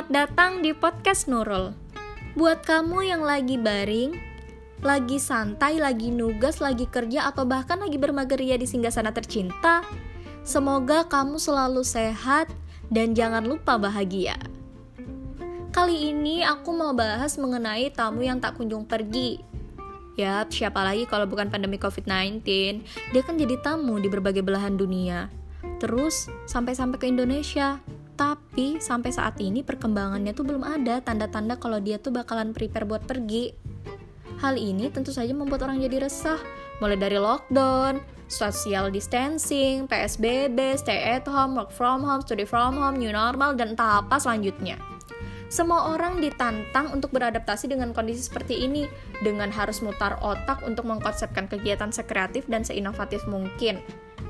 Selamat datang di podcast Nurul. Buat kamu yang lagi baring, lagi santai, lagi nugas, lagi kerja, atau bahkan lagi bermageria di singgasana tercinta, semoga kamu selalu sehat dan jangan lupa bahagia. Kali ini aku mau bahas mengenai tamu yang tak kunjung pergi. Yap, siapa lagi kalau bukan pandemi COVID-19? Dia kan jadi tamu di berbagai belahan dunia. Terus sampai-sampai ke Indonesia tapi sampai saat ini perkembangannya tuh belum ada tanda-tanda kalau dia tuh bakalan prepare buat pergi. Hal ini tentu saja membuat orang jadi resah, mulai dari lockdown, social distancing, PSBB, stay at home, work from home, study from home, new normal, dan entah apa selanjutnya. Semua orang ditantang untuk beradaptasi dengan kondisi seperti ini, dengan harus mutar otak untuk mengkonsepkan kegiatan sekreatif dan seinovatif mungkin,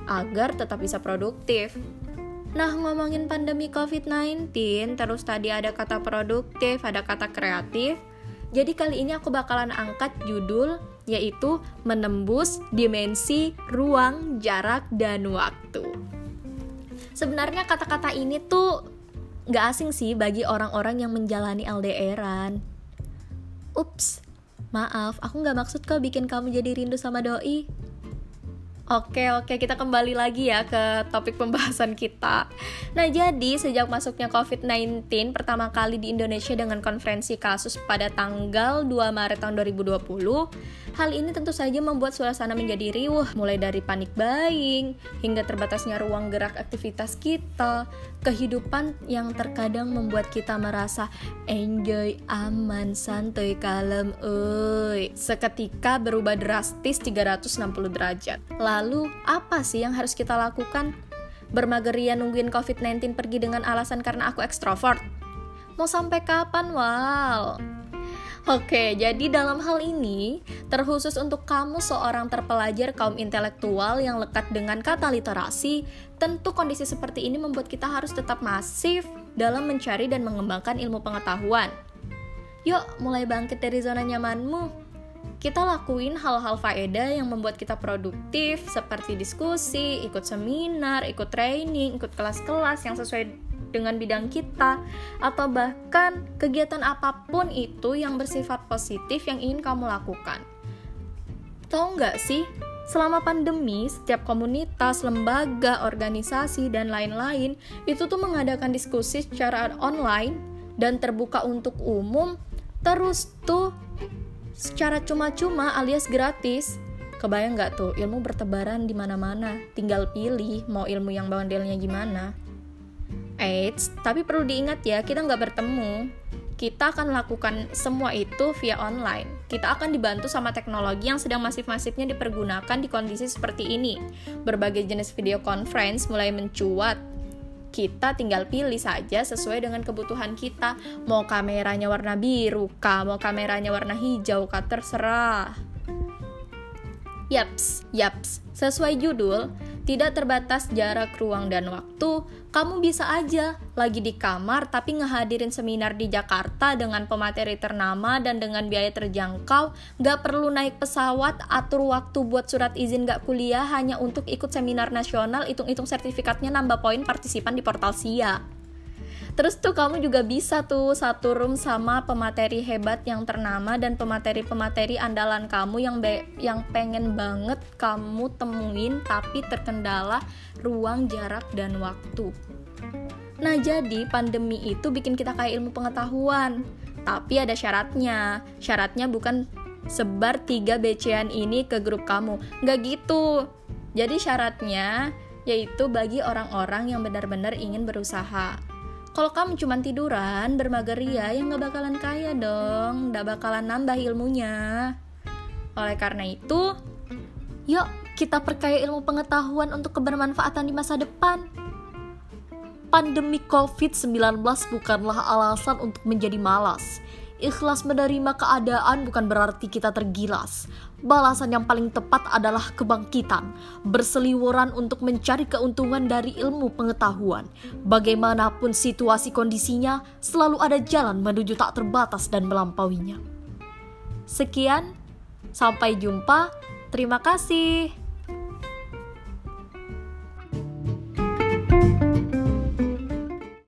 agar tetap bisa produktif. Nah, ngomongin pandemi COVID-19, terus tadi ada kata produktif, ada kata kreatif. Jadi kali ini aku bakalan angkat judul yaitu menembus dimensi ruang, jarak, dan waktu. Sebenarnya kata-kata ini tuh gak asing sih bagi orang-orang yang menjalani LDRan. Ups, maaf, aku gak maksud kok bikin kamu jadi rindu sama doi. Oke, oke, kita kembali lagi ya ke topik pembahasan kita. Nah, jadi sejak masuknya COVID-19 pertama kali di Indonesia dengan konferensi kasus pada tanggal 2 Maret tahun 2020, hal ini tentu saja membuat suasana menjadi riuh, mulai dari panik buying hingga terbatasnya ruang gerak aktivitas kita, kehidupan yang terkadang membuat kita merasa enjoy, aman, santai, kalem, oi. Seketika berubah drastis 360 derajat. Lalu Lalu, apa sih yang harus kita lakukan? Bermageria nungguin COVID-19 pergi dengan alasan karena aku ekstrovert? Mau sampai kapan, Wal? Oke, jadi dalam hal ini, terkhusus untuk kamu seorang terpelajar kaum intelektual yang lekat dengan kata literasi, tentu kondisi seperti ini membuat kita harus tetap masif dalam mencari dan mengembangkan ilmu pengetahuan. Yuk, mulai bangkit dari zona nyamanmu kita lakuin hal-hal faedah yang membuat kita produktif seperti diskusi, ikut seminar, ikut training, ikut kelas-kelas yang sesuai dengan bidang kita atau bahkan kegiatan apa pun itu yang bersifat positif yang ingin kamu lakukan. Tahu nggak sih, selama pandemi, setiap komunitas, lembaga, organisasi, dan lain-lain itu tuh mengadakan diskusi secara online dan terbuka untuk umum, terus tuh secara cuma-cuma alias gratis. Kebayang nggak tuh ilmu bertebaran di mana-mana, tinggal pilih mau ilmu yang modelnya gimana. Eits, tapi perlu diingat ya, kita nggak bertemu. Kita akan lakukan semua itu via online. Kita akan dibantu sama teknologi yang sedang masif-masifnya dipergunakan di kondisi seperti ini. Berbagai jenis video conference mulai mencuat kita tinggal pilih saja sesuai dengan kebutuhan kita. Mau kameranya warna biru kah? Mau kameranya warna hijau kah? Terserah. Yaps yaps. Sesuai judul tidak terbatas jarak ruang dan waktu, kamu bisa aja lagi di kamar tapi ngehadirin seminar di Jakarta dengan pemateri ternama dan dengan biaya terjangkau, gak perlu naik pesawat, atur waktu buat surat izin gak kuliah hanya untuk ikut seminar nasional, hitung-hitung sertifikatnya nambah poin partisipan di portal SIA. Terus tuh kamu juga bisa tuh satu room sama pemateri hebat yang ternama dan pemateri-pemateri andalan kamu yang be yang pengen banget kamu temuin tapi terkendala ruang, jarak dan waktu. Nah, jadi pandemi itu bikin kita kayak ilmu pengetahuan. Tapi ada syaratnya. Syaratnya bukan sebar tiga becean ini ke grup kamu. Nggak gitu. Jadi syaratnya yaitu bagi orang-orang yang benar-benar ingin berusaha. Kalau kamu cuma tiduran, bermageria, ya nggak bakalan kaya dong, nggak bakalan nambah ilmunya. Oleh karena itu, yuk kita perkaya ilmu pengetahuan untuk kebermanfaatan di masa depan. Pandemi COVID-19 bukanlah alasan untuk menjadi malas. Ikhlas menerima keadaan bukan berarti kita tergilas. Balasan yang paling tepat adalah kebangkitan, berseliweran untuk mencari keuntungan dari ilmu pengetahuan. Bagaimanapun situasi kondisinya, selalu ada jalan menuju tak terbatas dan melampauinya. Sekian, sampai jumpa. Terima kasih.